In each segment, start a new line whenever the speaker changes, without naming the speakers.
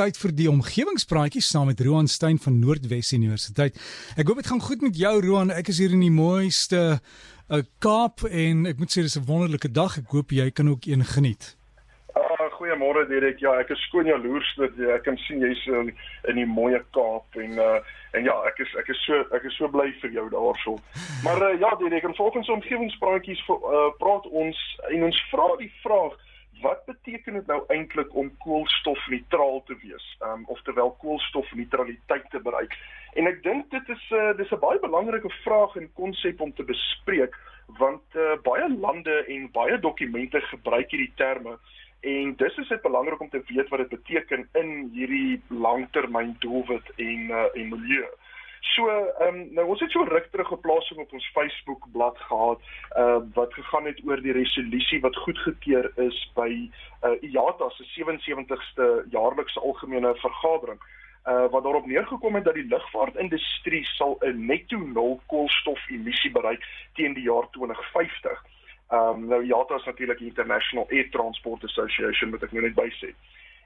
tyd vir die omgewingspraatjies saam met Roan Stein van Noordwes Universiteit. Ek hoop dit gaan goed met jou Roan. Ek is hier in die mooiste uh, Kaap en ek moet sê dis 'n wonderlike dag. Ek hoop jy kan ook een geniet.
Ah, goeiemôre Dirk. Ja, ek is skoon jaloers dat jy ek kan sien jy's in in die mooi Kaap en uh en ja, ek is ek is so ek is so bly vir jou daarso. Maar uh, ja, Dirk, en volgens omgewingspraatjies uh, praat ons en ons vra die vraag wat beteken dit nou eintlik om koolstofneutraal te wees? Um, oftewel koolstofneutraliteit te bereik. En ek dink dit is 'n uh, dis 'n baie belangrike vraag en konsep om te bespreek want uh, baie lande en baie dokumente gebruik hierdie terme en dis is dit belangrik om te weet wat dit beteken in hierdie langtermyndoelwit en uh, en milieu. So, ehm um, nou ons het so ruk terug 'n plasing op ons Facebook bladsy gehad, uh wat gegaan het oor die resolusie wat goedgekeur is by uh IATA se 77ste jaarlikse algemene vergadering. Uh wat daarop neergekom het dat die lugvaartindustrie sal 'n netto nul koolstofemissie bereik teen die jaar 2050. Ehm um, nou IATA is natuurlik International Air Transport Association wat ek nou net bysê.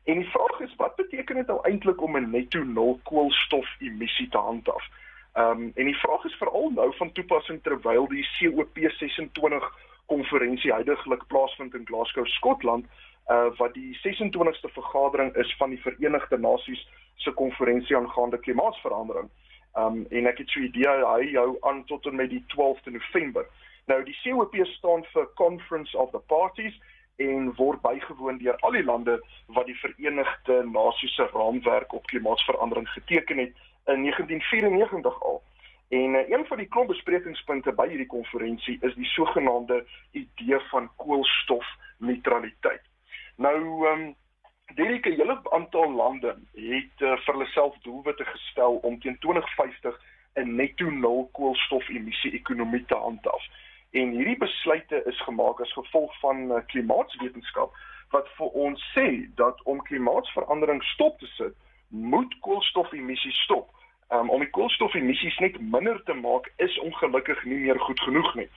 En die vraag is wat beteken dit nou eintlik om 'n netto nul koolstofemissie te handhaaf? Ehm um, en die vraag is veral nou van toepassing terwyl die COP26 konferensie heidaglik plaasvind in Glasgow, Skotland, uh wat die 26ste vergadering is van die Verenigde Nasies se konferensie aangaande klimaatsverandering. Ehm um, en ek het so 'n idee hy hou aan tot en met die 12de November. Nou die COP staan vir Conference of the Parties en word bygewoon deur al die lande wat die Verenigde Nasies se raamwerk op klimaatsverandering geteken het in 1994 al. En uh, een van die klomp besprekingspunte by hierdie konferensie is die sogenaamde idee van koolstofneutraliteit. Nou ehm um, Delike hele aantal lande het uh, vir hulle self doelwitte gestel om teen 2050 'n netto nul koolstofemissie ekonomie te handhaaf. En hierdie besluite is gemaak as gevolg van uh, klimaatswetenskap wat vir ons sê dat om klimaatsverandering stop te sit, moet koolstofemissies stop. Um, om die koolstofemissies net minder te maak is ongelukkig nie meer goed genoeg nie.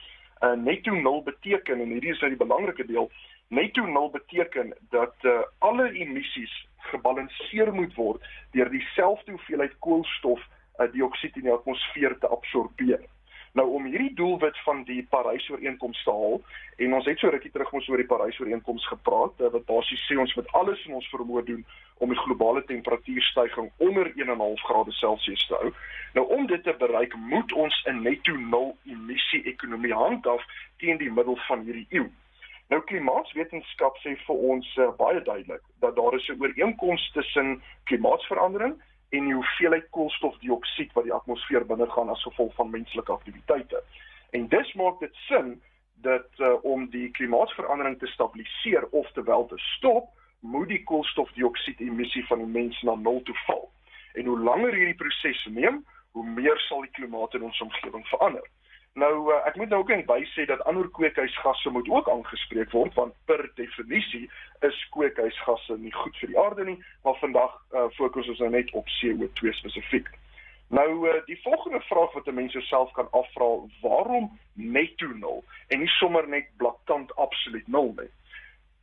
Uh, netto nul beteken en hierdie is nou die belangrike deel, netto nul beteken dat uh, alle emissies gebalanseer moet word deur dieselfde hoeveelheid koolstof uh, dioksied in die atmosfeer te absorbeer. Nou om hierdie doelwit van die Parys-ooreenkoms te haal en ons het so rukkie terug mos oor die Parys-ooreenkoms gepraat eh, wat basies sê ons moet alles in ons vermoë doen om die globale temperatuurstygings onder 1.5 grade Celsius te hou. Nou om dit te bereik, moet ons 'n netto nul emissie ekonomie handhaaf teen die middel van hierdie eeu. Nou klimaatswetenskap sê vir ons uh, baie duidelik dat daar is 'n ooreenkoms tussen klimaatsverandering en die hoeveelheid koolstofdioksied wat die atmosfeer binnegaan as gevolg van menslike aktiwiteite. En dis maak dit sin dat uh, om die klimaatsverandering te stabiliseer of te wel te stop, moet die koolstofdioksied emissie van die mens na nul toe val. En hoe langer hierdie proses neem, hoe meer sal die klimaat in ons omgewing verander. Nou uh, ek moet nou ook net bysê dat ander kweekhuisgasse moet ook aangespreek word want per definisie is kweekhuisgasse nie goed vir die aarde nie, maar vandag uh, fokus ons nou net op CO2 spesifiek. Nou uh, die volgende vraag wat 'n mens jouself kan afvra, waarom netto nul en nie sommer net blaatant absoluut nul nie?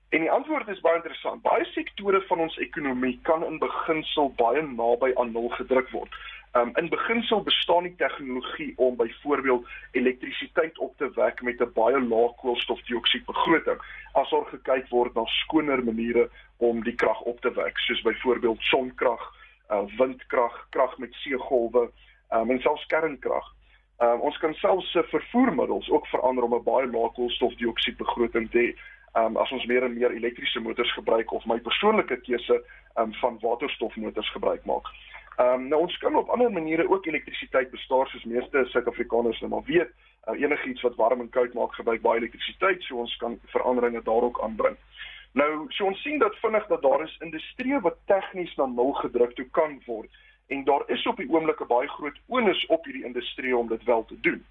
En die antwoord is baie interessant. Baie sektore van ons ekonomie kan in beginsel baie naby aan nul gedruk word. Um, in beginsel bestaan die tegnologie om byvoorbeeld elektrisiteit op te wek met 'n baie lae koolstofdioksied begroting as daar gekyk word na skoner maniere om die krag op te wek soos byvoorbeeld sonkrag, uh, windkrag, krag met seegolwe um, en selfs kernkrag. Um, ons kan selfs uh, vervoermiddels ook verander om 'n baie lae koolstofdioksied begroting te hê. Um, as ons meer en meer elektriese motors gebruik of my persoonlike keuse um, van waterstofmotors gebruik maak. Ehm um, nou ons kan op ander maniere ook elektrisiteit bespaar soos meeste Suid-Afrikaners nou maar weet. Uh, Enigiets wat warm en koud maak gebruik baie elektrisiteit, so ons kan veranderinge daar ook aanbring. Nou, so ons sien dat vinnig dat daar is industrie wat tegnies na nul gedruk toe kan word en daar is op die oomblik 'n baie groot onus op hierdie industrie om dit wel te doen.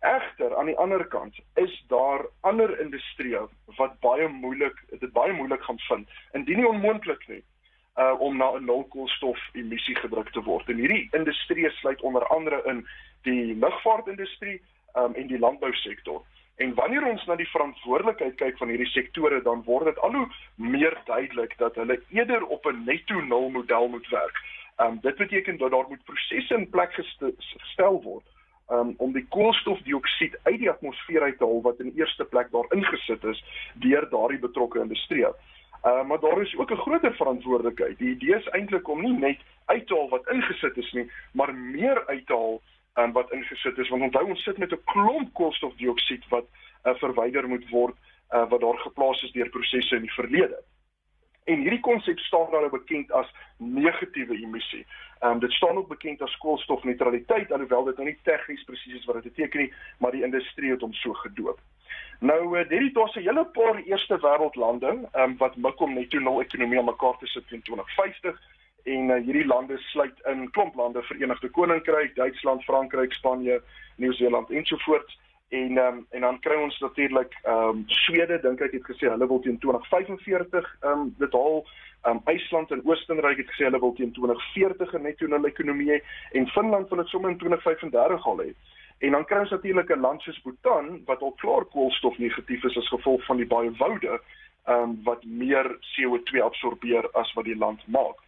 Egter aan die ander kant is daar ander industrie wat baie moeilik dit baie moeilik gaan vind indien nie onmoontlik nie uh, om na 'n nul koolstof emissie gedruk te word. En hierdie industrie sluit onder andere in die lugvaartindustrie um, en die landbousektor. En wanneer ons na die verantwoordelikheid kyk van hierdie sektore, dan word dit al hoe meer duidelik dat hulle eerder op 'n netto nul model moet werk. Um dit beteken dat daar moet prosesse in plek gestel word um, om die koolstofdioksied uit die atmosfeer uit te haal wat in eerste plek daar ingesit is deur daardie betrokke industrie. Uh, maar daar is ook 'n groter verantwoordelikheid. Die idee is eintlik om nie net uit te haal wat ingesit is nie, maar meer uit te haal um, wat ingesit is want onthou ons sit met 'n klomp koolstofdioksied wat uh, verwyder moet word uh, wat daar geplaas is deur prosesse in die verlede. En hierdie konsep staan nou bekend as negatiewe emissie. Ehm um, dit staan ook bekend as koolstofneutraliteit alhoewel dit nou nie tegnies presies is wat dit beteken nie, maar die industrie het hom so gedoop. Nou uh, hierdie daar's 'n hele paar eerste wêreldlande ehm um, wat mik om net toe nul ekonomie aan mekaar te sit teen 2050 en uh, hierdie lande sluit in klomp lande Verenigde Koninkryk, Duitsland, Frankryk, Spanje, Nieu-Seeland ensovoorts en um, en dan kry ons natuurlik ehm um, Swede dink ek het gesê hulle wil teen 2045 ehm um, dit haal ehm um, IJsland en Oostenryk het gesê hulle wil teen 2040 'n netto nul ekonomie hê en Finland wil dit sommer in 2035 al hê. En dan kry ons natuurlik 'n land soos Bhutan wat al klaar koolstof negatief is as gevolg van die baie woude ehm um, wat meer CO2 absorbeer as wat die land maak.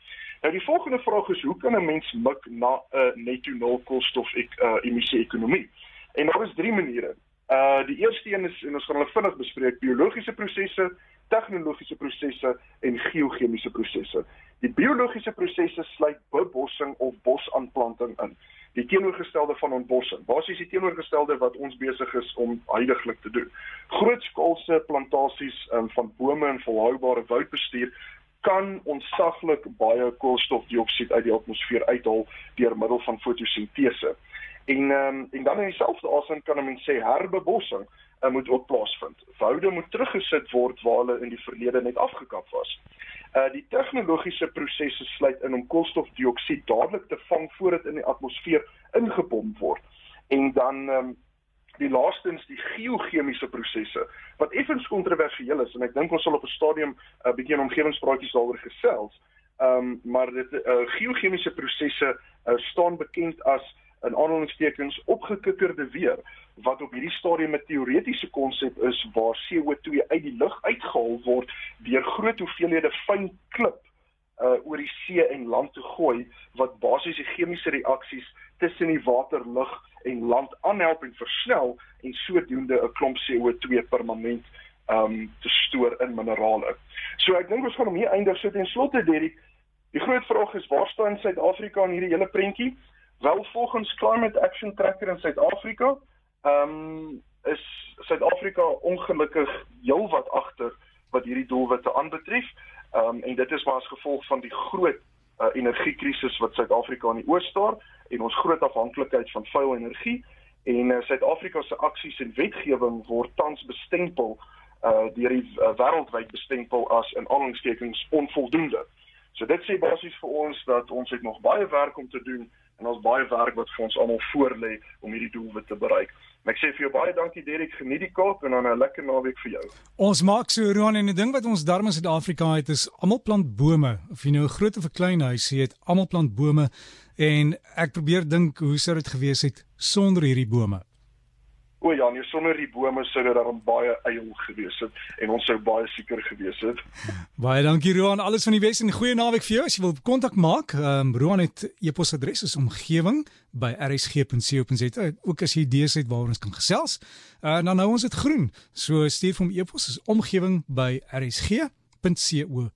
Nou die volgende vraag is hoe kan 'n mens mik na 'n netto nul koolstof ek, uh, emissie ekonomie? En daar is drie maniere. Uh die eerste een is en ons gaan hulle vinnig bespreek, biologiese prosesse, tegnologiese prosesse en geochemiese prosesse. Die biologiese prosesse sluit bebossing of bosaanplanting in. Die teenoorgestelde van ontbossing. Basies die teenoorgestelde wat ons besig is om heidaglik te doen. Grootskaalse plantasies um, van bome en volhoubare woudbestuur kan ontsaglik baie koolstofdioksied uit die atmosfeer uithaal deur middel van fotosintese. En ehm um, en dan in dieselfde asem kan 'n mens sê herbebossing uh, moet ook plaasvind. Woude moet teruggesit word waar hulle in die verlede net afgekap was. Uh die tegnologiese prosesse sluit in om koolstofdioksied dadelik te vang voordat in die atmosfeer ingepomp word. En dan ehm um, die laastens die geochemiese prosesse wat effens kontroversieel is en ek dink ons sal op 'n stadium 'n uh, bietjie in omgewingspraatjies daaroor gesels. Ehm um, maar dit uh, geochemiese prosesse uh, staan bekend as in aanhalingstekens opgekikkerde weer wat op hierdie stadium 'n teoretiese konsep is waar CO2 uit die lug uitgehaal word deur groot hoeveelhede fyn klip uh oor die see en land te gooi wat basies die chemiese reaksies tussen die water, lug en land aanhelp en versnel en sodoende 'n klomp CO2 permanent um te stoor in minerale. So ek dink ons gaan hom hier eindig sit en slotte Derek. Die groot vraag is waar staan Suid-Afrika in hierdie hele prentjie? Wel volgens Climate Action Tracker in Suid-Afrika, ehm um, is Suid-Afrika ongelukkig heelwat agter wat hierdie doelwitte aanbetref. Ehm um, en dit is maar as gevolg van die groot uh, energiekrisis wat Suid-Afrika in die oos staar en ons groot afhanklikheid van vuil energie en uh, Suid-Afrika se aksies en wetgewing word tans bestempel uh deur die uh, wêreldwyd bestempel as in aanhalingstekens onvoldoende. So dit sê basies vir ons dat ons het nog baie werk om te doen en ons baie werk wat vir ons almal voorlê om hierdie doelwit te bereik. En ek sê vir jou baie dankie Derek, geniet die Kaap en dan 'n lekker naweek vir jou.
Ons maak so Roan en 'n ding wat ons darm in Suid-Afrika het is almal plant bome. Of jy nou 'n groot of 'n klein huis het, almal plant bome en ek probeer dink hoe sou dit gewees het sonder hierdie bome?
O ja, nee, sonder die bome sou dit dan baie eil gewees het en ons sou baie seker gewees het.
Baie dankie Roan, alles van die Wes en goeie naweek vir jou. As jy wil kontak maak, ehm um, Roan het e-posadres is omgewing by rsg.co.za. Ook as jy idees het waaroor ons kan gesels, uh, dan nou ons dit groen. So stuur hom e-pos is omgewing by rsg.co.za.